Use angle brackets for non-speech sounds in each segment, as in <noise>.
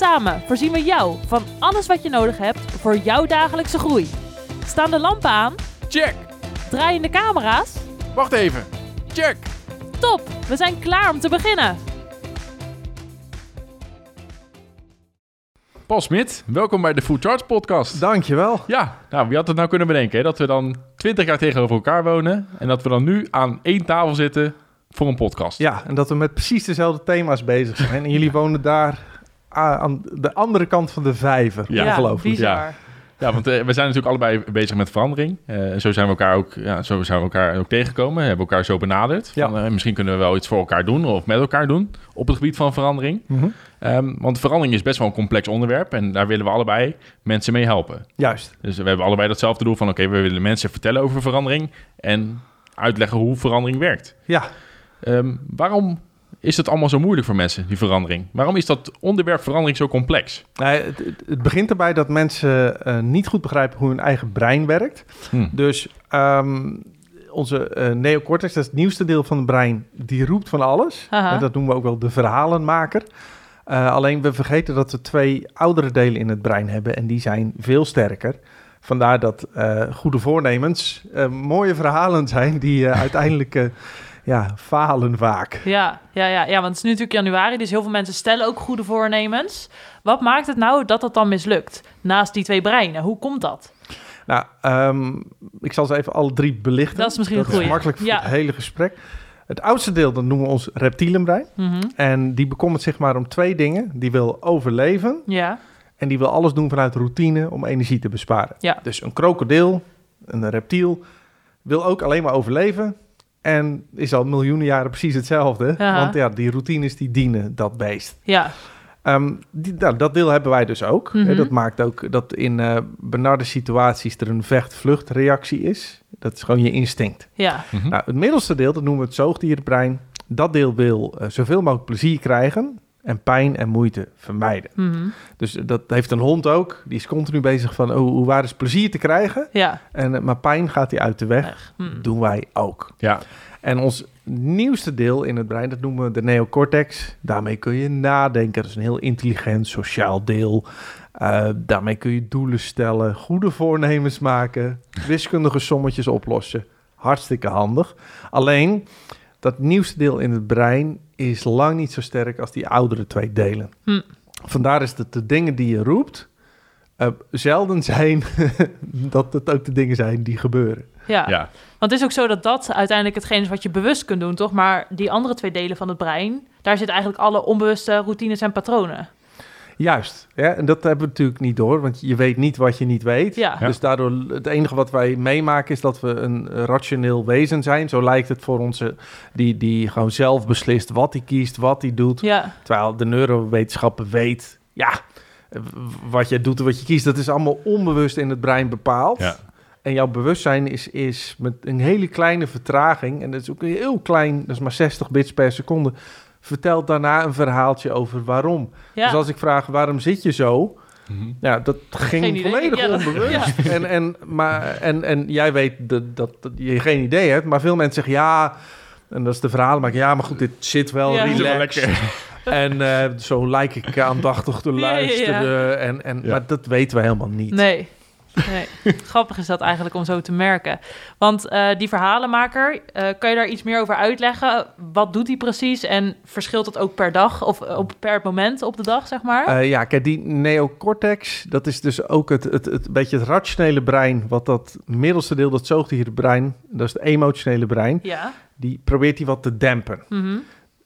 Samen voorzien we jou van alles wat je nodig hebt voor jouw dagelijkse groei. Staan de lampen aan? Check! Draaien de camera's? Wacht even. Check! Top, we zijn klaar om te beginnen. Paul Smit, welkom bij de Full Charge Podcast. Dankjewel. Ja, nou wie had het nou kunnen bedenken hè? dat we dan 20 jaar tegenover elkaar wonen en dat we dan nu aan één tafel zitten voor een podcast. Ja, en dat we met precies dezelfde thema's bezig zijn. En jullie wonen daar aan de andere kant van de vijver. Ja, Ongelooflijk. bizar. Ja, want eh, we zijn natuurlijk allebei bezig met verandering. Eh, zo zijn we elkaar ook, ja, zo zijn we elkaar ook tegengekomen. Hebben elkaar zo benaderd. Ja. Van, eh, misschien kunnen we wel iets voor elkaar doen of met elkaar doen op het gebied van verandering. Mhm. Ehm, want verandering is best wel een complex onderwerp en daar willen we allebei mensen mee helpen. Juist. Dus we hebben allebei datzelfde doel van oké, we willen mensen vertellen over verandering en uitleggen hoe verandering werkt. Ja, Ehm, waarom is het allemaal zo moeilijk voor mensen, die verandering? Waarom is dat onderwerp verandering zo complex? Nee, het, het- begint erbij dat mensen eh, niet goed begrijpen hoe hun eigen brein werkt. Hm. Dus ehm, onze eh, neocortex, dat is het nieuwste deel van het brein, die roept van alles. En dat noemen we ook wel de verhalenmaker. Eh, alleen we vergeten dat we twee oudere delen in het brein hebben en die zijn veel sterker. Vandaar dat eh, goede voornemens eh, mooie verhalen zijn die <laughs> uiteindelijk eh, ja, falen vaak. Ja, ja, ja, ja, want het is nu natuurlijk januari, dus heel veel mensen stellen ook goede voornemens. Wat maakt het nou dat dat dan mislukt? Naast die twee breinen, hoe komt dat? Nou, ehm, ik zal ze even alle drie belichten. Dat is misschien een Dat is makkelijk voor Ja. het hele gesprek. Het oudste deel, dat noemen we ons reptielenbrein. Mhm. En die bekommert zich maar om twee dingen. Die wil overleven Ja, en die wil alles doen vanuit routine om energie te besparen. Ja. Dus een krokodil, een reptiel, wil ook alleen maar overleven. En is al miljoenen jaren precies hetzelfde. Want ja, die routines die dienen dat beest. ja, Ehm, die, nou, dat deel hebben wij dus ook. Mhm. Hè, Dat maakt ook dat in eh benarde situaties er een vecht-vluchtreactie is. Dat is gewoon je instinct. ja. Mhm. Nou, het middelste deel, dat noemen we het zoogdierenbrein. Dat deel wil eh, zoveel mogelijk plezier krijgen en pijn en moeite vermijden. Mhm. Dus dat heeft een hond ook. Die is continu bezig van, oh, hoe waar is plezier te krijgen? Ja, En, eh, maar pijn gaat hij uit de weg. Mhm. Doen wij ook. Ja, En ons nieuwste deel in het brein, dat noemen we de neocortex. Daarmee kun je nadenken. Dat is een heel intelligent, sociaal deel. Eh, daarmee kun je doelen stellen, goede voornemens maken, wiskundige sommetjes oplossen. Hartstikke handig. Alleen, dat nieuwste deel in het brein is lang niet zo sterk als die oudere twee delen. Hm. Vandaar is dat de dingen die je roept, eh, zelden zijn <laughs> dat het ook de dingen zijn die gebeuren. ja. ja. Want het is ook zo dat dat uiteindelijk hetgeen is wat je bewust kunt doen, toch? Maar die andere twee delen van het brein, daar zitten eigenlijk alle onbewuste routines en patronen. Juist, ja, en dat hebben we natuurlijk niet door, want je weet niet wat je niet weet. Ja, Ja. Dus daardoor, het enige wat wij meemaken is dat we een rationeel wezen zijn. Zo lijkt het voor onze, die, die gewoon zelf beslist wat hij kiest, wat hij doet. ja, Terwijl de neurowetenschappen weet, ja, wat je doet en wat je kiest, dat is allemaal onbewust in het brein bepaald. Ja. En jouw bewustzijn is, is met een hele kleine vertraging, en dat is ook een heel klein, dat is maar 60 bits per seconde, vertelt daarna een verhaaltje over waarom. ja. Dus als ik vraag waarom zit je zo, Mhm. ja, dat ging Geen idee. volledig Ja, onbewust. En, en, maar, en, en jij weet dat, dat, dat je geen idee hebt, maar veel mensen zeggen ja, en dat is de verhaal, maar ja, maar goed, dit zit wel Ja. Relaxed. lekker. En eh, zo lijk ik <laughs> aandachtig te Ja, ja, ja. luisteren. En, en, Ja. Maar dat weten we helemaal niet. Nee. Nee. Grappig is dat eigenlijk om zo te merken. Want eh, die verhalenmaker, eh, kan je daar iets meer over uitleggen? Wat doet hij precies? En verschilt het ook per dag of eh, op, per moment op de dag, zeg maar? Ja, kijk, die neocortex, dat is dus ook het, het, het beetje het rationele brein, wat dat middelste deel, dat zoogdierenbrein, dat is het emotionele brein, ja. die probeert die wat te dempen.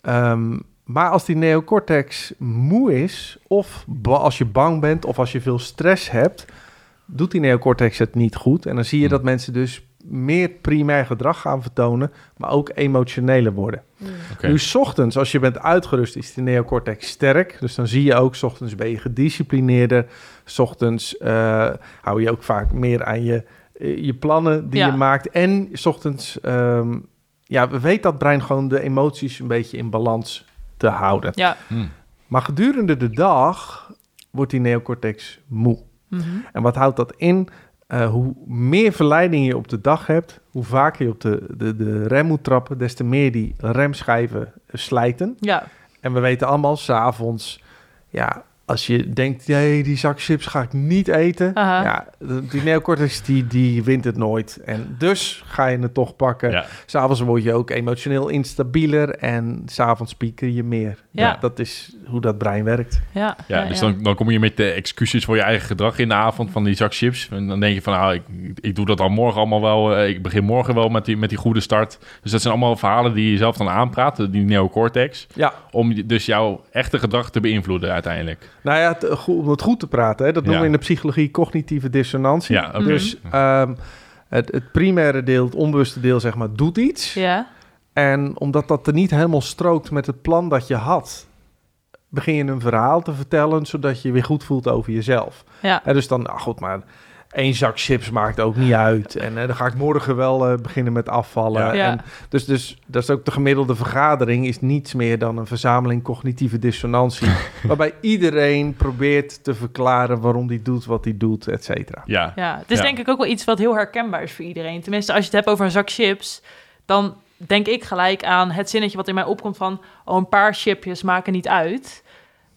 Ehm, maar als die neocortex moe is, of als je bang bent, of als je veel stress hebt, doet die neocortex het niet goed. En dan zie je Hmm. dat mensen dus meer primair gedrag gaan vertonen, maar ook emotioneler worden. Oké. Nu, 's ochtends, als je bent uitgerust, is de neocortex sterk. Dus dan zie je ook, 's ochtends ben je gedisciplineerder. 's ochtends eh, hou je ook vaak meer aan je, eh, je plannen die Ja. je maakt. En 's ochtends, ehm, ja, we weten dat brein gewoon de emoties een beetje in balans te houden. Ja. Hm. Maar gedurende de dag wordt die neocortex moe. Mhm. En wat houdt dat in? Eh, hoe meer verleiding je op de dag hebt, hoe vaker je op de, de, de rem moet trappen, des te meer die remschijven slijten. Ja. En we weten allemaal, s'avonds, ja, als je denkt, nee, die zak chips ga ik niet eten. Aha. Ja, die neocortex, die, die wint het nooit. En dus ga je het toch pakken. Ja. S'avonds word je ook emotioneel instabieler en s'avonds pieker je meer. Ja. Dat is hoe dat brein werkt. Ja. Ja, dus Dan, dan kom je met de excuses voor je eigen gedrag in de avond van die zak chips. En dan denk je van, nou, ik, ik doe dat al morgen allemaal wel. eh, ik begin morgen wel met die, met die goede start. Dus dat zijn allemaal verhalen die je zelf dan aanpraat, die neocortex. Ja, Om dus jouw echte gedrag te beïnvloeden uiteindelijk. Nou ja, het, om het goed te praten, hè, dat noemen we in de psychologie cognitieve dissonantie. Ja. Dus ehm, het, het primaire deel, het onbewuste deel, zeg maar, doet iets. Ja. En omdat dat er niet helemaal strookt met het plan dat je had, begin je een verhaal te vertellen, zodat je je weer goed voelt over jezelf. Ja. En dus dan, nou goed, maar één zak chips maakt ook niet uit. En eh, dan ga ik morgen wel eh, beginnen met afvallen. Ja. Ja. En dus, dus dat is ook de gemiddelde vergadering, is niets meer dan een verzameling cognitieve dissonantie. <laughs> waarbij iedereen probeert te verklaren waarom die doet wat hij doet, et cetera. Ja, Ja, het is Ja. denk ik ook wel iets wat heel herkenbaar is voor iedereen. Tenminste, als je het hebt over een zak chips, dan denk ik gelijk aan het zinnetje wat in mij opkomt van... oh, een paar chipjes maken niet uit.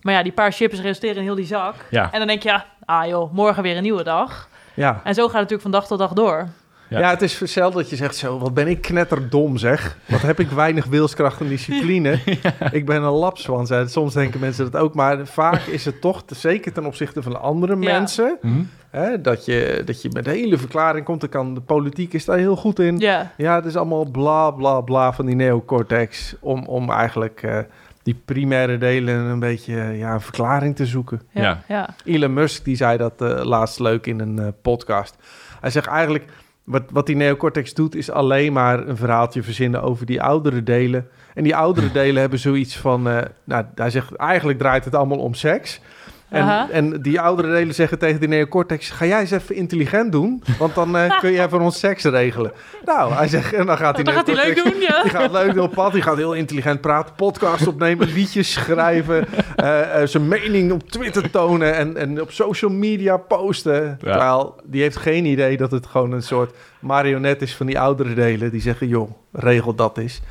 Maar ja, die paar chips resulteren in heel die zak. ja. En dan denk je, ja, ah joh, morgen weer een nieuwe dag. Ja. En zo gaat het natuurlijk van dag tot dag door. Ja. Ja. het is zelden dat je zegt zo, wat ben ik knetterdom zeg. Wat heb ik weinig wilskracht en discipline. <laughs> Ik ben een lapswans. Soms denken mensen dat ook, maar vaak is het toch, te- zeker ten opzichte van andere Ja. mensen, Hm? hè, dat, je, dat je met een hele verklaring komt. Dan kan de politiek is daar heel goed in. Ja, Ja, het is allemaal bla bla bla van die neocortex om, om eigenlijk eh, die primaire delen een beetje ja, een verklaring te zoeken. ja, Ja. Elon Musk die zei dat eh, laatst leuk in een eh, podcast. Hij zegt eigenlijk, wat, wat die neocortex doet, is alleen maar een verhaaltje verzinnen over die oudere delen. En die oudere <laughs> delen hebben zoiets van, eh, nou, hij zegt eigenlijk draait het allemaal om seks. En, en die oudere delen zeggen tegen die neocortex, ga jij eens even intelligent doen, want dan eh, <laughs> kun je voor ons seks regelen. Nou, hij zegt, en dan gaat die Dan gaat hij leuk doen, ja. die gaat leuk op pad, die gaat heel intelligent praten, podcast opnemen, liedjes schrijven, <laughs> eh, eh, zijn mening op Twitter tonen en, en op social media posten. Terwijl die heeft geen idee dat het gewoon een soort marionet is van die oudere delen die zeggen, joh, regel dat is.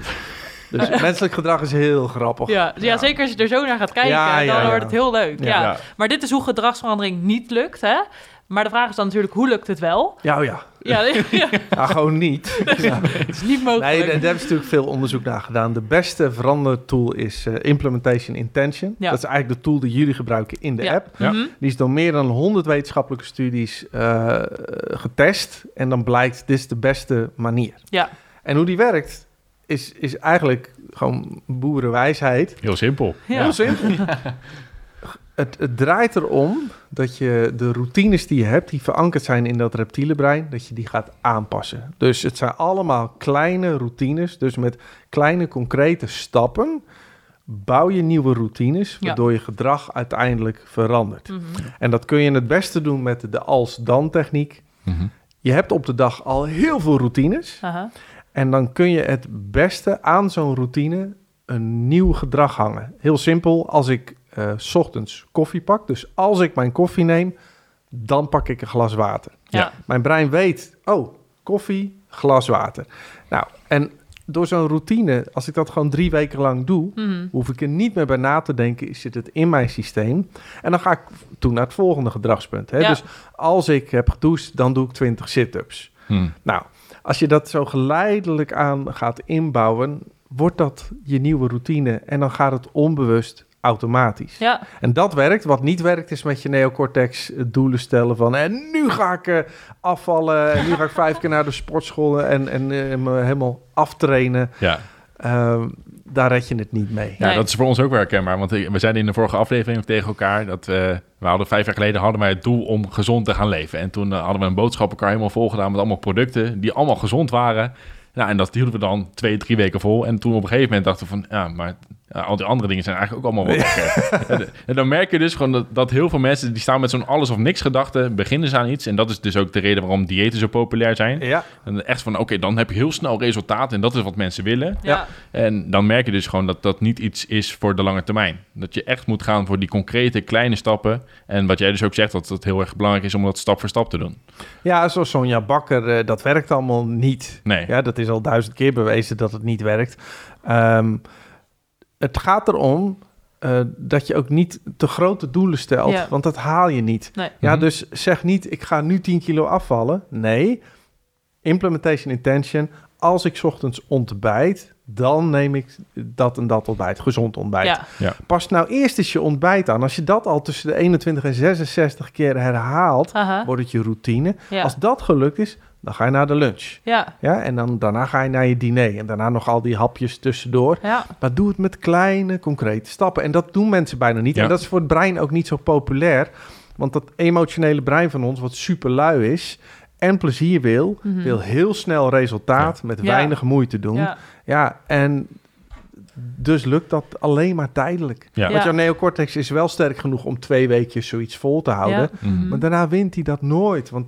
Dus <laughs> menselijk gedrag is heel grappig. Ja, ja, zeker als je er zo naar gaat kijken, Ja, ja, dan ja. wordt het heel leuk. Ja. Ja. Ja. Maar dit is hoe gedragsverandering niet lukt, hè? Maar de vraag is dan natuurlijk, hoe lukt het wel? Ja, oh ja. Ja, <laughs> ja, Ja, gewoon niet. <laughs> Ja. het is niet mogelijk. Nee, daar hebben ze natuurlijk veel onderzoek naar gedaan. De beste verandertool is eh, Implementation Intention. Ja. Dat is eigenlijk de tool die jullie gebruiken in de Ja. app. Ja. Mhm. Die is door meer dan 100 wetenschappelijke studies eh, getest. En dan blijkt, dit is de beste manier. Ja. En hoe die werkt, is, is eigenlijk gewoon boerenwijsheid. Heel simpel. Ja. Heel simpel. <laughs> Het, het draait erom dat je de routines die je hebt, die verankerd zijn in dat reptiele brein, dat je die gaat aanpassen. Dus het zijn allemaal kleine routines. Dus met kleine concrete stappen bouw je nieuwe routines, Ja. waardoor je gedrag uiteindelijk verandert. Mhm. En dat kun je het beste doen met de als-dan techniek. Mhm. Je hebt op de dag al heel veel routines. En dan kun je het beste aan zo'n routine een nieuw gedrag hangen. Heel simpel, als ik eh, s ochtends koffie pak, dus als ik mijn koffie neem, dan pak ik een glas water. Ja. Mijn brein weet, oh, koffie, glas water. Nou, en door zo'n routine, als ik dat gewoon drie weken lang doe, Mhm. hoef ik er niet meer bij na te denken, zit het in mijn systeem. En dan ga ik toen naar het volgende gedragspunt. Hè? Ja. Dus als ik heb gedoucht, dan doe ik 20 sit-ups. Hm. Nou, als je dat zo geleidelijk aan gaat inbouwen, wordt dat je nieuwe routine en dan gaat het onbewust automatisch. Ja, En dat werkt. Wat niet werkt is met je neocortex eh, doelen stellen van en nu ga ik eh, afvallen en nu ga ik vijf keer naar de sportschool en, en eh, me helemaal aftrainen. Ja. Ehm, daar red je het niet mee. Ja, Nee. dat is voor ons ook wel herkenbaar. Want ik- we zeiden in de vorige aflevering tegen elkaar dat we, we hadden vijf jaar geleden hadden wij het doel om gezond te gaan leven. En toen eh, hadden we een boodschappenkar helemaal volgedaan met allemaal producten die allemaal gezond waren. Nou, en dat hielden we dan twee, drie weken vol. En toen op een gegeven moment dachten we van, ja, maar ja, al die andere dingen zijn eigenlijk ook allemaal wel. En, dan merk je dus gewoon dat, dat heel veel mensen die staan met zo'n alles of niks gedachte, beginnen ze aan iets. En dat is dus ook de reden waarom diëten zo populair zijn. Ja, En echt van, oké, dan heb je heel snel resultaat en dat is wat mensen willen. Ja. En dan merk je dus gewoon dat dat niet iets is voor de lange termijn. Dat je echt moet gaan voor die concrete kleine stappen. En wat jij dus ook zegt, dat het heel erg belangrijk is om dat stap voor stap te doen. ja zoals Sonja Bakker, eh, dat werkt allemaal niet. Nee. Ja, dat is al duizend keer bewezen dat het niet werkt. Ehm, het gaat erom eh, dat je ook niet te grote doelen stelt, Ja. want dat haal je niet. Nee. Ja, Mhm. dus zeg niet, ik ga nu 10 kilo afvallen. Nee, implementation intention. Als ik 's ochtends ontbijt, dan neem ik dat en dat ontbijt, gezond ontbijt. Ja. Pas nou eerst eens je ontbijt aan. Als je dat al tussen de 21 en 66 keer herhaalt, Aha. wordt het je routine. Ja. Als dat gelukt is, dan ga je naar de lunch. Ja. Ja, en dan, daarna ga je naar je diner. En daarna nog al die hapjes tussendoor. Ja. Maar doe het met kleine, concrete stappen. En dat doen mensen bijna niet. Ja. En dat is voor het brein ook niet zo populair. Want dat emotionele brein van ons, wat super lui is... en plezier wil, Mhm. wil heel snel resultaat... met Ja. weinig moeite doen. Ja. Ja. en dus lukt dat alleen maar tijdelijk. Ja. Want jouw neocortex is wel sterk genoeg... om twee weekjes zoiets vol te houden. Ja. Mhm. Maar daarna wint hij dat nooit. Want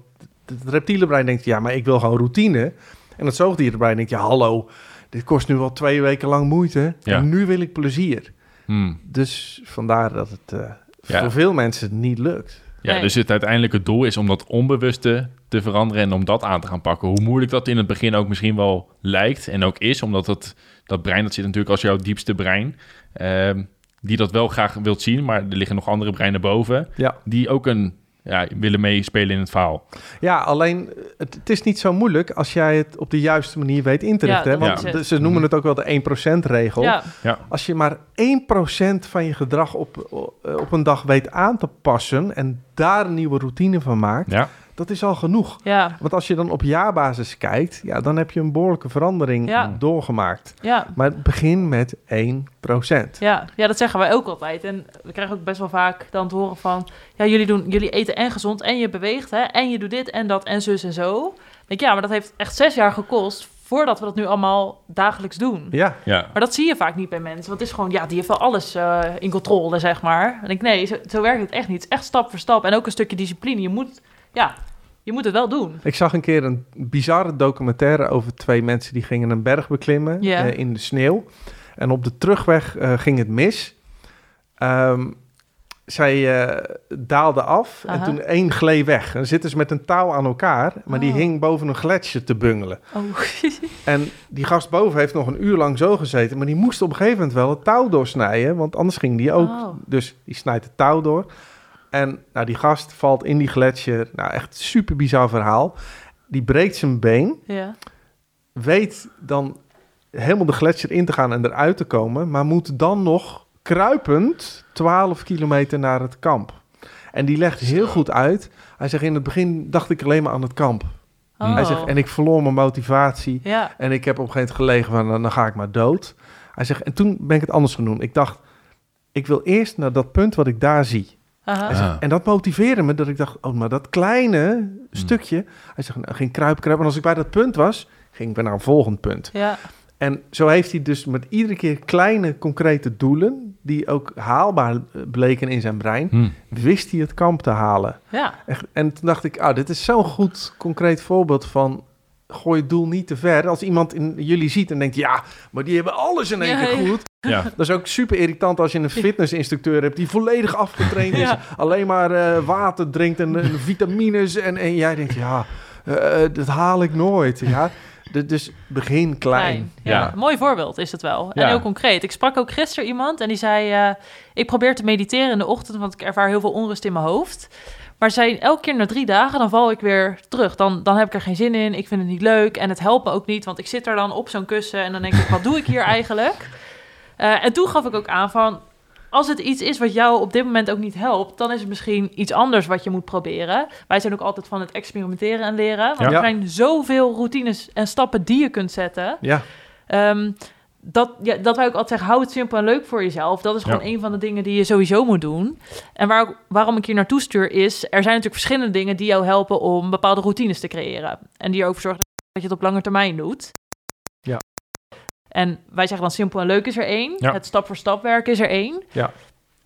het reptiele brein denkt, ja, maar ik wil gewoon routine. En het zoogdierenbrein denkt, ja, hallo, dit kost nu al twee weken lang moeite. Ja. En nu wil ik plezier. Hmm. Dus vandaar dat het eh, Ja. voor veel mensen niet lukt. Ja, Nee. dus het uiteindelijke doel is om dat onbewuste te veranderen en om dat aan te gaan pakken. Hoe moeilijk dat in het begin ook misschien wel lijkt en ook is, omdat het, dat brein, dat zit natuurlijk als jouw diepste brein, ehm, die dat wel graag wilt zien, maar er liggen nog andere breinen boven, Ja. die ook een, ja, willen meespelen in het verhaal. Ja, alleen het, het is niet zo moeilijk als jij het op de juiste manier weet in te richten. Want ze noemen het ook wel de 1%-regel. Ja. Als je maar 1% van je gedrag op, op een dag weet aan te passen en daar een nieuwe routine van maakt, Ja, dat is al genoeg. Ja. Want als je dan op jaarbasis kijkt, ja, dan heb je een behoorlijke verandering Ja. doorgemaakt. Ja. Maar begin met 1%. Ja, ja, dat zeggen wij ook altijd. En we krijgen ook best wel vaak dan te horen van... Ja, jullie, doen, jullie eten en gezond en je beweegt, hè? En je doet dit en dat en zus en zo. Dan denk ik, ja, maar dat heeft echt zes jaar gekost... voordat we dat nu allemaal dagelijks doen. Ja, ja, Maar dat zie je vaak niet bij mensen. Want het is gewoon, ja, die heeft wel alles eh, in controle, zeg maar. En ik, nee, zo, zo werkt het echt niet. Het is echt stap voor stap. En ook een stukje discipline. Je moet, ja, je moet het wel doen. ik zag een keer een bizarre documentaire over twee mensen die gingen een berg beklimmen eh, in de sneeuw. En op de terugweg eh, ging het mis. Ehm, zij eh daalde af en toen één gleed weg. En zitten ze met een touw aan elkaar, maar die Oh. hing boven een gletsjer te bungelen. Oh, <laughs> En die gast boven heeft nog een uur lang zo gezeten, maar die moest op een gegeven moment wel het touw doorsnijden, want anders ging die ook. Oh. Dus die snijdt het touw door. En nou, die gast valt in die gletsjer. Nou, echt super bizar verhaal. Die breekt zijn been, ja. weet dan helemaal de gletsjer in te gaan en eruit te komen, maar moet dan nog kruipend 12 kilometer naar het kamp. En die legt heel goed uit. Hij zegt, in het begin dacht ik alleen maar aan het kamp. Oh. Hij zegt, en ik verloor mijn motivatie. Ja, En ik heb op een gegeven moment gelegen van, nou, dan ga ik maar dood. Hij zegt, en toen ben ik het anders gaan doen. Ik dacht, ik wil eerst naar dat punt wat ik daar zie. Aha. Hij zegt, Ah. en dat motiveerde me dat ik dacht, oh, maar dat kleine stukje. Hij zegt, nou, ging kruipen, kruipen. En als ik bij dat punt was, ging ik weer naar een volgend punt. ja. En zo heeft hij dus met iedere keer kleine concrete doelen, die ook haalbaar eh, bleken in zijn brein, Hm. wist hij het kamp te halen. ja. Echt, en toen dacht ik, ah, dit is zo'n goed concreet voorbeeld van gooi het doel niet te ver. Als iemand in jullie ziet en denkt, ja, maar die hebben alles in één Ja, keer goed. ja. <laughs> Dat is ook super irritant als je een fitnessinstructeur hebt die volledig afgetraind is, Ja. alleen maar eh, water drinkt en, en vitamines en, en jij denkt, ja, eh, eh, dat haal ik nooit. Ja. Dus begin klein. Ja. Ja. Mooi voorbeeld is het wel. En Ja. heel concreet. Ik sprak ook gisteren iemand en die zei... eh, ik probeer te mediteren in de ochtend, want ik ervaar heel veel onrust in mijn hoofd. Maar zei, elke keer na drie dagen, dan val ik weer terug. Dan, dan heb ik er geen zin in, ik vind het niet leuk en het helpt me ook niet. Want ik zit er dan op zo'n kussen en dan denk ik, wat doe ik hier <laughs> eigenlijk? Eh, en toen gaf ik ook aan van... Als het iets is wat jou op dit moment ook niet helpt, dan is het misschien iets anders wat je moet proberen. Wij zijn ook altijd van het experimenteren en leren. Want Ja. er zijn zoveel routines en stappen die je kunt zetten. Ja, Ehm, dat, ja, dat wou ik altijd zeggen, hou het simpel en leuk voor jezelf. Dat is gewoon Ja. een van de dingen die je sowieso moet doen. En waar, waarom ik hier naartoe stuur is, er zijn natuurlijk verschillende dingen die jou helpen om bepaalde routines te creëren. En die ervoor zorgen dat je het op lange termijn doet. Ja. En wij zeggen dan simpel en leuk is er één. Ja. Het stap voor stap werken is er één. Ja.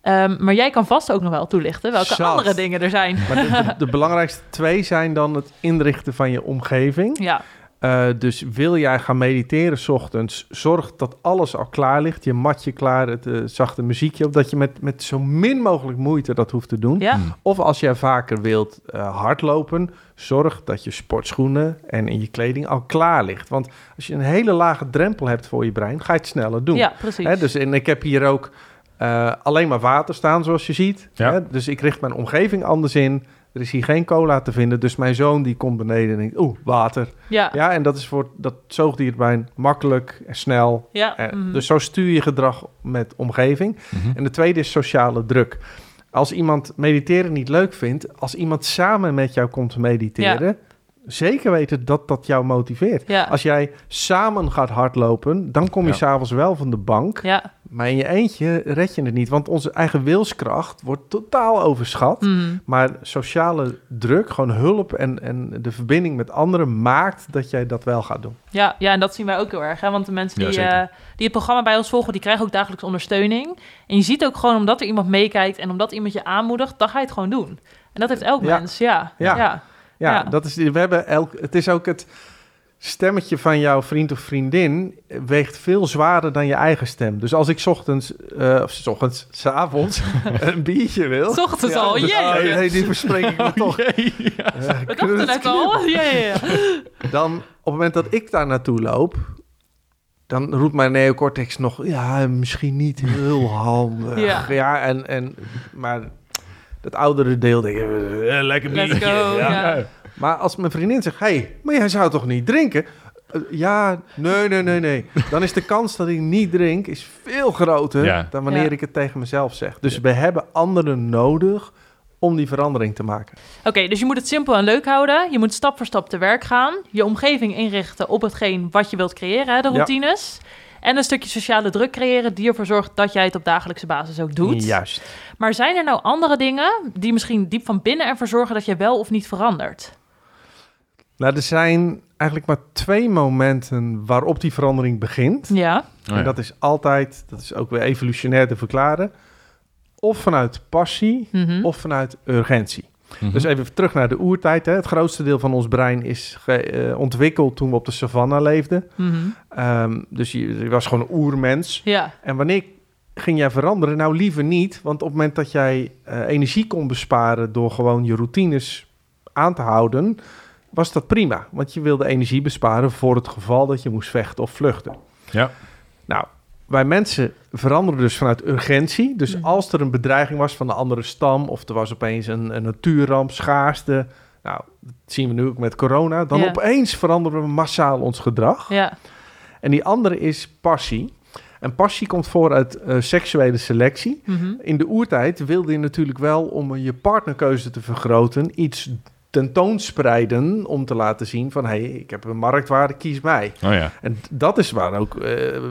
Ehm, maar jij kan vast ook nog wel toelichten welke Zat. andere dingen er zijn. Maar de, de- de belangrijkste twee zijn dan het inrichten van je omgeving. Ja, Eh, dus wil jij gaan mediteren 's ochtends, zorg dat alles al klaar ligt. Je matje klaar, het eh, zachte muziekje op. Dat je met, met zo min mogelijk moeite dat hoeft te doen. ja, Hmm. Of als jij vaker wilt eh, hardlopen, zorg dat je sportschoenen en in je kleding al klaar ligt. Want als je een hele lage drempel hebt voor je brein, ga je het sneller doen. ja precies. Hè, dus en ik heb hier ook eh, alleen maar water staan, zoals je ziet. Ja. Hè, dus ik richt mijn omgeving anders in. Er is hier geen cola te vinden. Dus mijn zoon die komt beneden en denkt, oeh, water. ja, ja. Ja, en dat is voor dat zoogdierbrein makkelijk en snel. Eh, mhm. Dus zo stuur je gedrag met omgeving. Mhm. En de tweede is sociale druk. Als iemand mediteren niet leuk vindt, als iemand samen met jou komt mediteren, zeker weten dat dat jou motiveert. ja. Als jij samen gaat hardlopen, dan kom je Ja. s'avonds wel van de bank. ja. Maar in je eentje red je het niet, want onze eigen wilskracht wordt totaal overschat. mhm. Maar sociale druk, gewoon hulp en, en de verbinding met anderen maakt dat jij dat wel gaat doen. Ja, ja, en dat zien wij ook heel erg. Hè? Want de mensen die, eh, die het programma bij ons volgen, die krijgen ook dagelijks ondersteuning. En je ziet ook gewoon, omdat er iemand meekijkt en omdat iemand je aanmoedigt, dan ga je het gewoon doen. En dat heeft elk Ja. mens, ja. Ja. Ja. Ja, Ja. Dat is, we hebben elk, het is ook het stemmetje van jouw vriend of vriendin weegt veel zwaarder dan je eigen stem. Dus als ik 's ochtends, eh, of 's ochtends, 's avonds <laughs> een biertje wil. S ochtends al, dus- jee. oh, nee, die verspreek ik me toch. Jee, ja. Eh, We dachten net al. Ja, ja, ja. Dan, op het moment dat ik daar naartoe loop, dan roept mijn neocortex nog, ja, misschien niet heel <laughs> handig. Ja. en, en, maar dat oudere deel denk ik, eh, lekker Let's biertje. go. Ja. Ja. Maar als mijn vriendin zegt, hé, hey, maar jij zou toch niet drinken? Eh, ja, nee, nee, nee, nee. Dan is de kans dat ik niet drink is veel groter Ja. dan wanneer Ja. ik het tegen mezelf zeg. Dus we hebben anderen nodig om die verandering te maken. Oké, dus je moet het simpel en leuk houden. Je moet stap voor stap te werk gaan. Je omgeving inrichten op hetgeen wat je wilt creëren, hè, de Ja. routines. En een stukje sociale druk creëren die ervoor zorgt dat jij het op dagelijkse basis ook doet. Juist. Maar zijn er nou andere dingen die misschien diep van binnen ervoor zorgen dat je wel of niet verandert? Nou, er zijn eigenlijk maar twee momenten waarop die verandering begint. Ja, Oh, ja. En dat is altijd, dat is ook weer evolutionair te verklaren, of vanuit passie Mhm. of vanuit urgentie. Mhm. Dus even terug naar de oertijd. Hè. Het grootste deel van ons brein is ge- eh, ontwikkeld toen we op de savanne leefden. Mhm. Ehm, dus je, je was gewoon een oermens. ja, En wanneer ging jij veranderen? Nou, liever niet. Want op het moment dat jij eh, energie kon besparen door gewoon je routines aan te houden, was dat prima. Want je wilde energie besparen voor het geval dat je moest vechten of vluchten. Ja. Nou, wij mensen veranderen dus vanuit urgentie. Dus Mhm. als er een bedreiging was van een andere stam... of er was opeens een, een natuurramp, schaarste... nou, dat zien we nu ook met corona... dan Ja. opeens veranderen we massaal ons gedrag. ja, En die andere is passie. En passie komt voor uit eh, seksuele selectie. mhm. In de oertijd wilde je natuurlijk wel om je partnerkeuze te vergroten... iets tentoonspreiden om te laten zien van... hé, hey, ik heb een marktwaarde, kies mij. Oh ja. En dat is waar ook eh,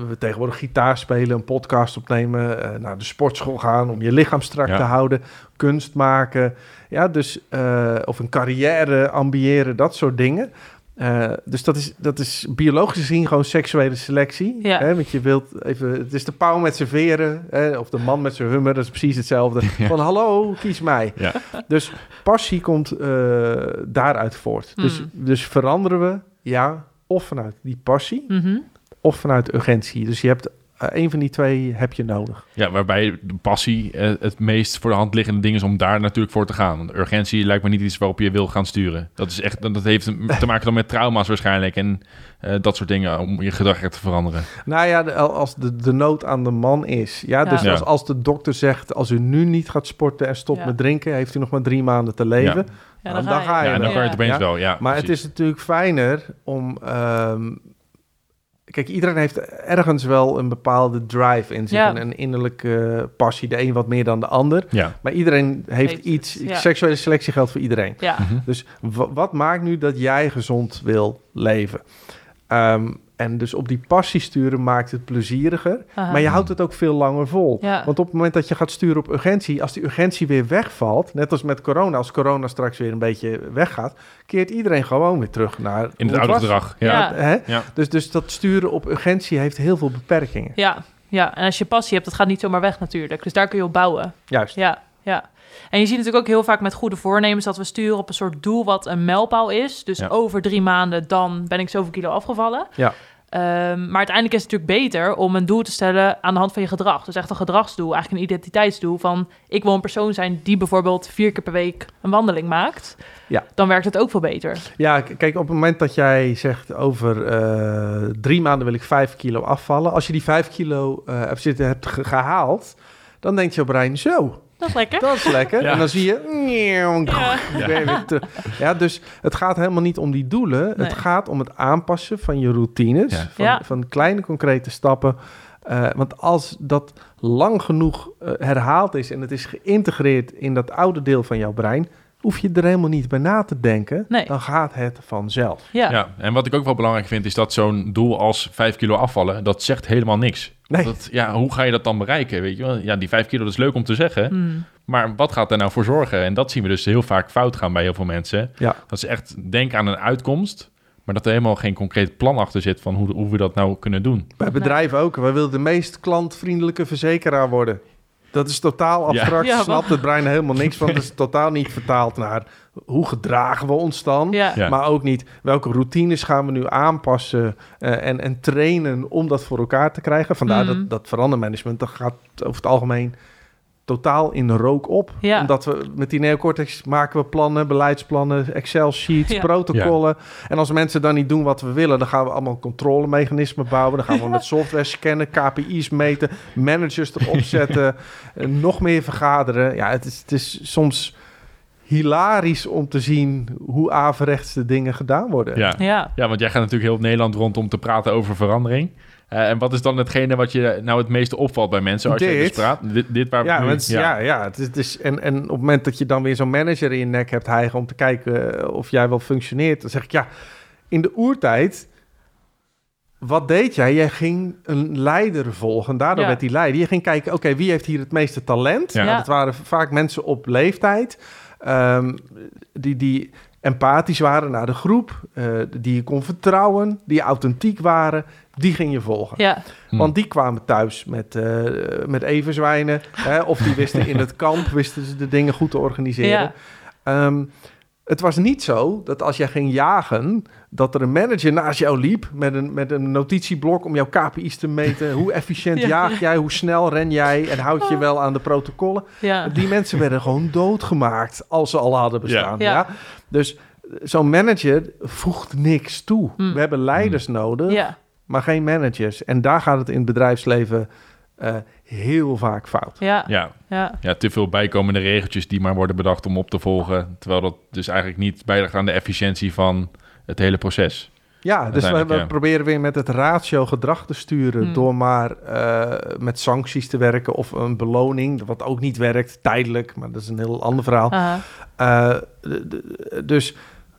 we tegenwoordig gitaar spelen, een podcast opnemen, eh, naar de sportschool gaan om je lichaam strak Ja. te houden, kunst maken, ja, dus eh, of een carrière ambiëren, dat soort dingen. Eh, dus dat is, dat is biologisch gezien gewoon seksuele selectie. Ja. Hè? Want je wilt even, het is de pauw met zijn veren, hè? of de man met zijn hummer, dat is precies hetzelfde. <laughs> Ja. Van hallo, kies mij. Ja. Dus passie komt eh, daaruit voort. Dus, Hmm. dus veranderen we, ja, of vanuit die passie, Mhm. of vanuit urgentie. Dus je hebt een van die twee heb je nodig. Ja, waarbij de passie eh, het meest voor de hand liggende ding is om daar natuurlijk voor te gaan. Want urgentie lijkt me niet iets waarop je wil gaan sturen. Dat, is echt, dat heeft te maken dan met trauma's waarschijnlijk en eh, dat soort dingen om je gedrag echt te veranderen. Nou ja, de- als de, de nood aan de man is. Ja, dus Ja. Als, als de dokter zegt, als u nu niet gaat sporten en stopt Ja. met drinken, heeft u nog maar drie maanden te leven. Ja, dan ga je Ja, en dan kan je het opeens Ja. wel. Ja, Maar het is natuurlijk fijner om... ehm, kijk, iedereen heeft ergens wel een bepaalde drive in zich. Ja. Een, een innerlijke passie. De een wat meer dan de ander. Ja. Maar iedereen heeft Heeft iets... het, ja. Seksuele selectie geldt voor iedereen. Ja, Mhm. Dus wa- wat maakt nu dat jij gezond wil leven? Ehm, en dus op die passie sturen maakt het plezieriger. Aha. Maar je houdt het ook veel langer vol. Ja. Want op het moment dat je gaat sturen op urgentie, als die urgentie weer wegvalt, net als met corona, als corona straks weer een beetje weggaat, keert iedereen gewoon weer terug naar In het oude gedrag. Ja. Ja. Hè? Ja. Dus, dus dat sturen op urgentie heeft heel veel beperkingen. Ja, ja, en als je passie hebt, dat gaat niet zomaar weg natuurlijk. Dus daar kun je op bouwen. Juist. Ja, ja. En je ziet natuurlijk ook heel vaak met goede voornemens dat we sturen op een soort doel wat een mijlpaal is. Dus Ja. over drie maanden dan ben ik zoveel kilo afgevallen. Ja. Ehm, maar uiteindelijk is het natuurlijk beter om een doel te stellen aan de hand van je gedrag. Dus echt een gedragsdoel, eigenlijk een identiteitsdoel van ik wil een persoon zijn die bijvoorbeeld vier keer per week een wandeling maakt. Ja. Dan werkt het ook veel beter. Ja, kijk, op het moment dat jij zegt over eh, drie maanden wil ik vijf kilo afvallen. Als je die vijf kilo eh, hebt, gehaald, dan denkt je brein zo, Dat is lekker. dat is lekker. Ja. En dan zie je, Ja. dus het gaat helemaal niet om die doelen. Nee. Het gaat om het aanpassen van je routines, Ja. Van, Ja. van kleine concrete stappen. Eh, want als dat lang genoeg eh, herhaald is en het is geïntegreerd in dat oude deel van jouw brein, hoef je er helemaal niet bij na te denken. Nee. Dan gaat het vanzelf. Ja. Ja, en wat ik ook wel belangrijk vind, is dat zo'n doel als 5 kilo afvallen, dat zegt helemaal niks. Nee. Dat, ja, hoe ga je dat dan bereiken? Weet je wel? Ja, die 5 kilo dat is leuk om te zeggen, Hmm. maar wat gaat daar nou voor zorgen? En dat zien we dus heel vaak fout gaan bij heel veel mensen. Ja. Dat ze echt denken aan een uitkomst, maar dat er helemaal geen concreet plan achter zit van hoe, hoe we dat nou kunnen doen. Bij bedrijven ook. Wij willen de meest klantvriendelijke verzekeraar worden. Dat is totaal abstract. Ja, Ja, snapt het brein helemaal niks van. Dat is <laughs> totaal niet vertaald naar hoe gedragen we ons dan. Ja. Ja. Maar ook niet welke routines gaan we nu aanpassen eh, en, en trainen om dat voor elkaar te krijgen. Vandaar Mhm. dat, dat verandermanagement, dat gaat over het algemeen totaal in rook op. Ja. Omdat we met die neocortex maken we plannen, beleidsplannen, Excel-sheets, Ja. protocollen. En als mensen dan niet doen wat we willen, dan gaan we allemaal controlemechanismen bouwen. Dan gaan we <laughs> met software scannen, KPI's meten, managers erop <laughs> zetten, eh, nog meer vergaderen. Ja, het is, het is soms hilarisch om te zien hoe averechts de dingen gedaan worden. Ja. Ja. ja, want jij gaat natuurlijk heel Nederland rond om te praten over verandering. Eh, en wat is dan hetgene wat je nou het meeste opvalt bij mensen als je dus praat? Dit, dit waar we Ja, nu- want, ja. ja, het is, het is, en, en op het moment dat je dan weer zo'n manager in je nek hebt hijgen om te kijken eh, of jij wel functioneert, dan zeg ik ja, in de oertijd, wat deed jij? Jij ging een leider volgen, daardoor Ja. werd die leider. Je ging kijken, oké, wie heeft hier het meeste talent? Ja. Nou, dat waren vaak mensen op leeftijd, ehm, die, die empathisch waren naar de groep, eh, die je kon vertrouwen, die authentiek waren, die ging je volgen. Ja. Hm. Want die kwamen thuis met, eh met everzwijnen. Hè, of die wisten in het kamp wisten ze de dingen goed te organiseren. Ja. Ehm, het was niet zo dat als jij ging jagen, dat er een manager naast jou liep met een, met een notitieblok om jouw KPI's te meten. Hoe efficiënt <laughs> Ja. jaag jij? Hoe snel ren jij? En houd je wel aan de protocollen? Ja. Die mensen werden gewoon doodgemaakt als ze al hadden bestaan. Ja. Ja. Dus eh, zo'n manager voegt niks toe. Hmm. We hebben leiders nodig Ja. maar geen managers. En daar gaat het in het bedrijfsleven eh, heel vaak fout. Ja. Ja, Ja. ja, te veel bijkomende regeltjes die maar worden bedacht om op te volgen. Terwijl dat dus eigenlijk niet bijdraagt aan de efficiëntie van het hele proces. Ja, dus we, Uiteindelijk, we ja. proberen weer met het ratio gedrag te sturen... Hmm. door maar eh, met sancties te werken of een beloning... wat ook niet werkt, tijdelijk, maar dat is een heel ander verhaal. Eh, d- dus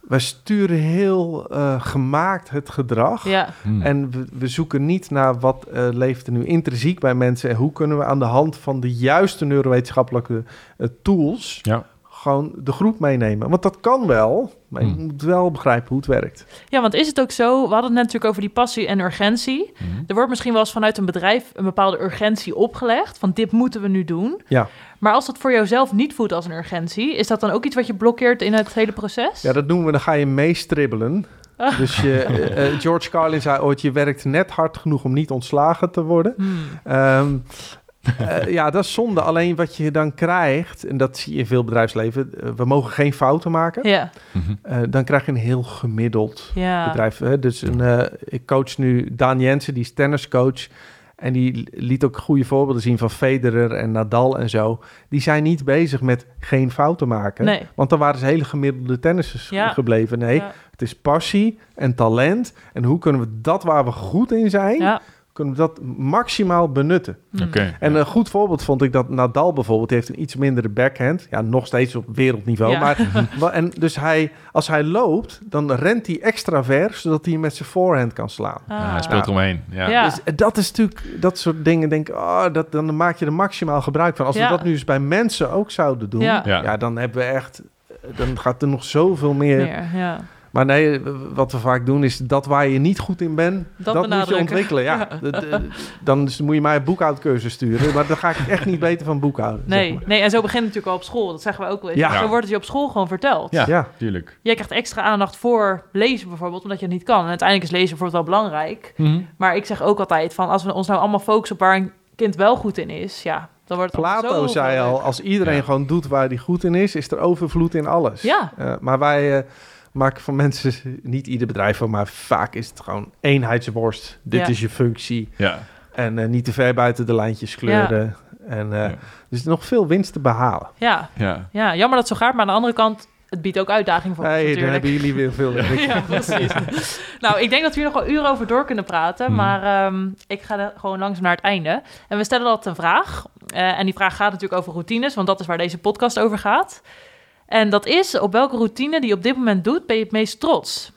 we sturen heel eh, gemaakt het gedrag... Ja. Hm. En we, we zoeken niet naar wat eh, leeft er nu intrinsiek bij mensen... en hoe kunnen we aan de hand van de juiste neurowetenschappelijke eh, tools... Ja. Gewoon de groep meenemen. Want dat kan wel, maar je Hmm. moet wel begrijpen hoe het werkt. ja, want is het ook zo... We hadden het net natuurlijk over die passie en urgentie. Hm. Er wordt misschien wel eens vanuit een bedrijf een bepaalde urgentie opgelegd. Van dit moeten we nu doen. Ja. Maar als dat voor jouzelf niet voelt als een urgentie... is dat dan ook iets wat je blokkeert in het hele proces? Ja, dat noemen we, dan ga je meestribbelen. Ah. Dus je, <laughs> eh, eh, George Carlin zei ooit, je werkt net hard genoeg om niet ontslagen te worden. Hmm. Ehm, <laughs> eh, ja, dat is zonde. Alleen wat je dan krijgt, en dat zie je in veel bedrijfsleven... eh, we mogen geen fouten maken. Ja. Mhm. Eh, dan krijg je een heel gemiddeld Ja. bedrijf. Hè? Dus een, eh, ik coach nu Daan Jensen, die is tenniscoach. En die liet ook goede voorbeelden zien van Federer en Nadal en zo. Die zijn niet bezig met geen fouten maken. Nee. Want dan waren ze hele gemiddelde tennissers Ja. gebleven. Nee, Ja. het is passie en talent. En hoe kunnen we dat waar we goed in zijn, Ja. Kunnen we dat maximaal benutten. Mm. Oké. En een goed voorbeeld vond ik dat Nadal bijvoorbeeld die heeft een iets mindere backhand. Ja, nog steeds op wereldniveau. Ja. Maar, <laughs> en dus hij, als hij loopt, dan rent hij extra ver, zodat hij met zijn voorhand kan slaan. Ah. Ja, hij speelt eromheen. Ja. Ja. Dus dat is natuurlijk, dat soort dingen, denk ik, oh, dat, dan maak je er maximaal gebruik van. Als Ja. we dat nu eens bij mensen ook zouden doen, Ja. ja. Ja. dan hebben we echt, dan gaat er nog zoveel meer. Meer, ja. Maar nee, wat we vaak doen is dat waar je niet goed in bent, Dat dat, moet je ontwikkelen. Ja. Dan moet je mij een boekhoudcursus sturen, maar dan ga ik echt niet beter van boekhouden. zeg Nee, maar. nee, en zo begint het natuurlijk al op school. Dat zeggen we ook wel eens. Ja. Zo wordt het je op school gewoon verteld. Ja. Ja. Tuurlijk. Jij krijgt extra aandacht voor lezen bijvoorbeeld, omdat je het niet kan. En uiteindelijk is lezen bijvoorbeeld wel belangrijk. Maar ik zeg ook altijd van, als we ons nou allemaal focussen op waar een kind wel goed in is, ja, dan wordt het Plato zei al, als iedereen Ja. gewoon doet waar hij goed in is, is er overvloed in alles. Ja. Eh, maar wij eh, maken van mensen, <laughs> niet ieder bedrijf van, maar vaak is het gewoon eenheidsworst. Dit Ja. is je functie. Ja. En eh, niet te ver buiten de lijntjes kleuren. En, eh, Ja. Dus er is nog veel winst te behalen. Ja, Ja. ja, jammer dat het zo gaat, maar aan de andere kant, het biedt ook uitdagingen voor ons Hey, daar hebben jullie weer veel <laughs> ja, precies. nou, ik denk dat we hier nog wel uren over door kunnen praten. Mhm. Maar ehm, ik ga er gewoon langzaam naar het einde. En we stellen altijd een vraag. Eh, en die vraag gaat natuurlijk over routines, want dat is waar deze podcast over gaat. En dat is, op welke routine die je op dit moment doet, ben je het meest trots?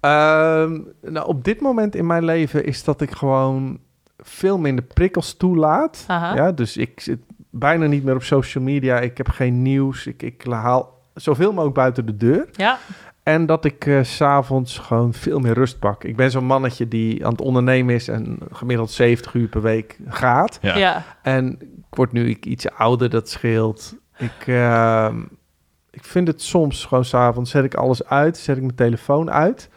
Ehm, nou, op dit moment in mijn leven is dat ik gewoon veel minder prikkels toelaat. Aha. Ja, dus ik zit bijna niet meer op social media. Ik heb geen nieuws. Ik, ik haal zoveel mogelijk buiten de deur. Ja, En dat ik eh, s s'avonds gewoon veel meer rust pak. Ik ben zo'n mannetje die aan het ondernemen is en gemiddeld 70 uur per week gaat. Ja. ja. En ik word nu ik- iets ouder, dat scheelt. Ik, ehm, ik vind het soms gewoon s'avonds, zet ik alles uit, zet ik mijn telefoon uit.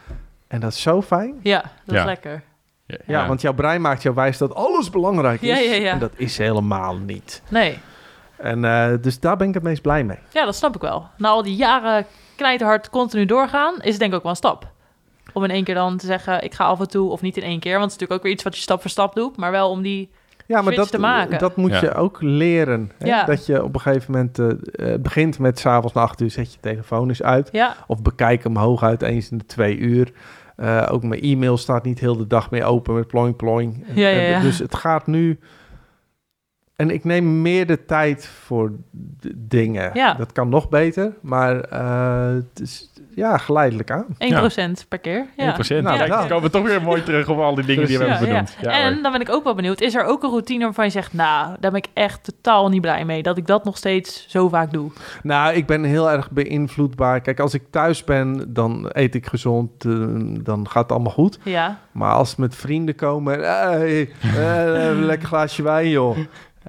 En dat is zo fijn. Ja, dat Ja. is lekker. Ja. Ja, want jouw brein maakt jou wijs dat alles belangrijk is. Ja, ja, ja. En dat is helemaal niet. Nee, En eh, dus daar ben ik het meest blij mee. ja, dat snap ik wel. Na al die jaren knijterhard continu doorgaan, is het denk ik ook wel een stap. Om in één keer dan te zeggen, ik ga af en toe, of niet in één keer, want het is natuurlijk ook weer iets wat je stap voor stap doet, maar wel om die... Ja, maar dat, te maken. dat moet Ja. je ook leren. Hè? Ja. Dat je op een gegeven moment eh, eh, begint met s'avonds na acht uur, zet je telefoon eens uit. Ja, Of bekijk hem hooguit eens in de twee uur. Eh, ook mijn e-mail staat niet heel de dag meer open met ploing ploing. Ja, ja, En ja. Dus het gaat nu... En ik neem meer de tijd voor d- dingen. Ja. Dat kan nog beter, maar eh, het is ja, geleidelijk aan. 1% per keer. Ja. 1%. Nou, Kijk, ja. dan komen we toch weer mooi terug op al die dingen die we Ja, hebben benoemd. Ja, en dan ben ik ook wel benieuwd, is er ook een routine waarvan je zegt, nou, daar ben ik echt totaal niet blij mee, dat ik dat nog steeds zo vaak doe? Nou, ik ben heel erg beïnvloedbaar. Kijk, als ik thuis ben, dan eet ik gezond, eh, dan gaat het allemaal goed. Ja, Maar als met vrienden komen, hey, eh, lekker glaasje wijn, joh.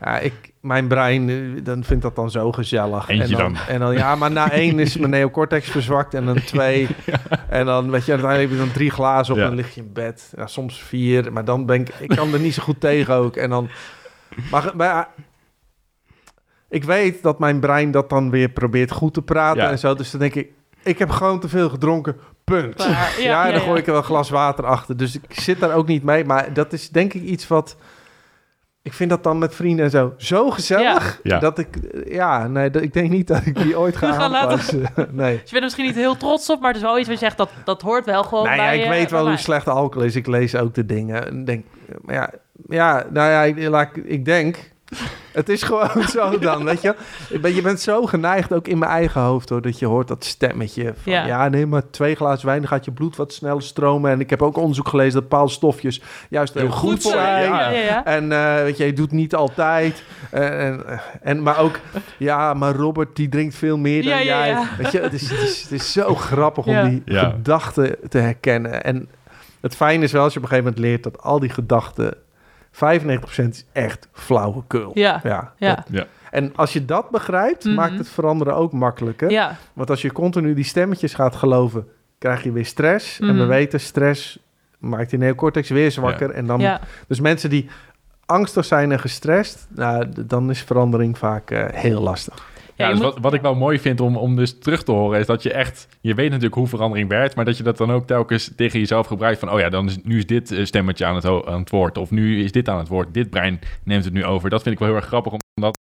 Ja, ik, mijn brein, eh, dan vindt dat dan zo gezellig. Eentje en dan, dan. En dan, ja, maar na <laughs> één is mijn neocortex verzwakt en dan twee. En dan, weet je, uiteindelijk heb je dan drie glazen op Ja. en dan lig je in bed. Ja, soms vier, maar dan ben ik, ik kan er niet zo goed tegen ook. En dan, maar, maar ja, ik weet dat mijn brein dat dan weer probeert goed te praten Ja. en zo. Dus dan denk ik, ik heb gewoon te veel gedronken, punt. Ja, Ja, ja, dan gooi ik er wel een glas water achter. Dus ik zit daar ook niet mee. Maar dat is denk ik iets wat... Ik vind dat dan met vrienden en zo zo gezellig. Ja. Dat ik... Ja, nee, dat, ik denk niet dat ik die ooit <laughs> ga aanpassen. <laughs> nee. Dus je bent er misschien niet heel trots op, maar het is wel iets waar je zegt, dat, dat hoort wel gewoon Nee, ja, bij ik eh, weet wel hoe slecht alcohol is. Ik lees ook de dingen. En denk, maar ja, ja, nou ja, ik, ik denk... <laughs> Het is gewoon <laughs> zo dan, weet je. Ik ben- Je bent zo geneigd, ook in mijn eigen hoofd, hoor, dat je hoort dat stemmetje van... Ja. Ja, nee, maar twee glazen wijn, gaat je bloed wat sneller stromen. En ik heb ook onderzoek gelezen dat bepaalde stofjes juist heel, Heel goed, goed zijn. zijn, Ja, ja, ja. En eh, weet je, je doet niet altijd. En, en, en, maar ook, ja, maar Robert die drinkt veel meer dan Ja, ja, jij. Weet je, het is, het is, het is zo grappig Ja. om die Ja. gedachten te herkennen. En het fijne is wel als je op een gegeven moment leert dat al die gedachten, 95% is echt flauwekul. Ja, Ja, ja. dat- Ja. en als je dat begrijpt, Mhm. maakt het veranderen ook makkelijker. ja. Want als je continu die stemmetjes gaat geloven, krijg je weer stress. En we Mhm. weten, stress maakt die neocortex weer zwakker. En dan ja. dus mensen die angstig zijn en gestrest, nou, dan is verandering vaak eh, heel lastig. Ja, dus moet- wat, wat ik wel mooi vind om, om dus terug te horen, is dat je echt, je weet natuurlijk hoe verandering werkt, maar dat je dat dan ook telkens tegen jezelf gebruikt van, oh ja, dan is, nu is dit eh, stemmetje aan het, aan het woord, of nu is dit aan het woord, dit brein neemt het nu over. Dat vind ik wel heel erg grappig om dat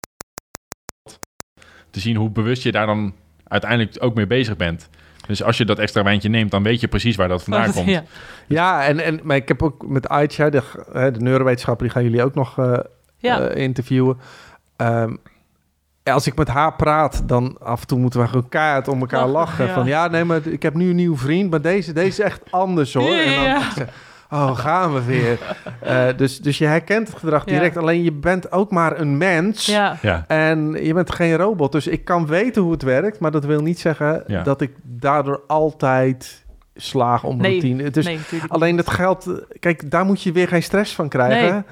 te zien hoe bewust je daar dan uiteindelijk ook mee bezig bent. Dus als je dat extra wijntje neemt, dan weet je precies waar dat <laughs> vandaan komt. Ja. Ja, en, en, maar ik heb ook met Aitja, de, hè, de neurowetenschapper, die gaan jullie ook nog eh, Ja. eh, interviewen. Ehm, als ik met haar praat, dan af en toe moeten we gewoon keihard om elkaar Lachen, lachen. ja. Van ja, nee, maar ik heb nu een nieuwe vriend, maar deze, deze is echt anders hoor. Ja, En dan ja. oh, gaan we weer. <laughs> Eh, dus, dus je herkent het gedrag Ja. direct. Alleen je bent ook maar een mens. Ja. Ja, En je bent geen robot, dus ik kan weten hoe het werkt, maar dat wil niet zeggen Ja. dat ik daardoor altijd slaag om Nee, routine. Dus nee, alleen dat geldt, kijk, daar moet je weer geen stress van krijgen.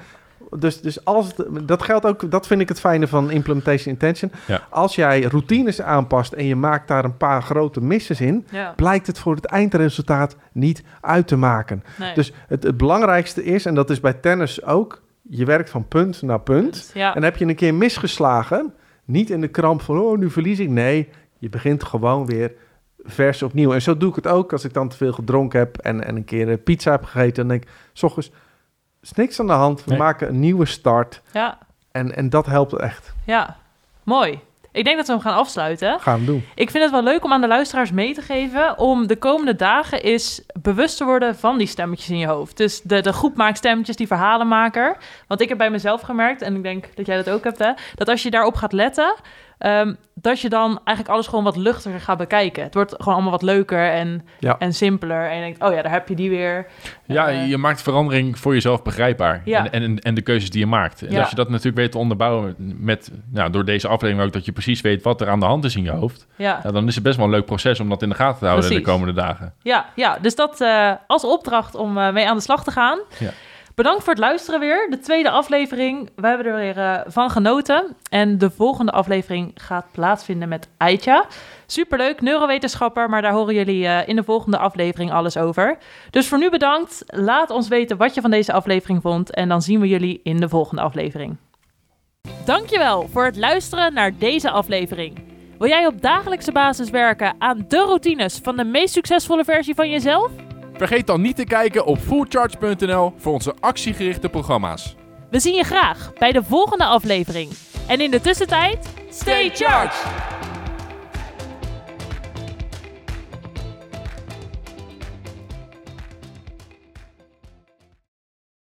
Dus, dus als het, dat geldt ook, dat vind ik het fijne van implementation intention. Ja. Als jij routines aanpast en je maakt daar een paar grote misses in. Ja. blijkt het voor het eindresultaat niet uit te maken. Nee. Dus het, het belangrijkste is, en dat is bij tennis ook, je werkt van punt naar punt. Ja. En heb je een keer misgeslagen, niet in de kramp van, oh, nu verlies ik. Nee, je begint gewoon weer vers opnieuw. En zo doe ik het ook als ik dan te veel gedronken heb en, en een keer eh, pizza heb gegeten. Dan denk ik, s ochtends, is niks aan de hand. We Nee. maken een nieuwe start. ja. En, en dat helpt echt. Ja. Mooi. Ik denk dat we hem gaan afsluiten. Gaan we doen. Ik vind het wel leuk om aan de luisteraars mee te geven om de komende dagen is bewust te worden van die stemmetjes in je hoofd. Dus de, de groep maakt stemmetjes, die verhalenmaker. Want ik heb bij mezelf gemerkt, en ik denk dat jij dat ook hebt, hè, dat als je daarop gaat letten, ehm, dat je dan eigenlijk alles gewoon wat luchtiger gaat bekijken. Het wordt gewoon allemaal wat leuker en, Ja. en simpeler. En je denkt, oh ja, daar heb je die weer. ja Eh, je maakt verandering voor jezelf begrijpbaar. Ja. En, en, en de keuzes die je maakt. En Ja. als je dat natuurlijk weet te onderbouwen met, nou, door deze aflevering ook, dat je precies weet wat er aan de hand is in je hoofd. Ja. Ja, dan is het best wel een leuk proces om dat in de gaten te houden Precies. de komende dagen. Ja, ja, dus dat eh, als opdracht om eh, mee aan de slag te gaan. Ja. Bedankt voor het luisteren weer. De tweede aflevering. We hebben er weer eh, van genoten. En de volgende aflevering gaat plaatsvinden met Aitja. Superleuk, neurowetenschapper, maar daar horen jullie eh, in de volgende aflevering alles over. Dus voor nu bedankt. Laat ons weten wat je van deze aflevering vond. En dan zien we jullie in de volgende aflevering. Dankjewel voor het luisteren naar deze aflevering. Wil jij op dagelijkse basis werken aan de routines van de meest succesvolle versie van jezelf? Vergeet dan niet te kijken op fullcharge.nl voor onze actiegerichte programma's. We zien je graag bij de volgende aflevering. En in de tussentijd, stay charged!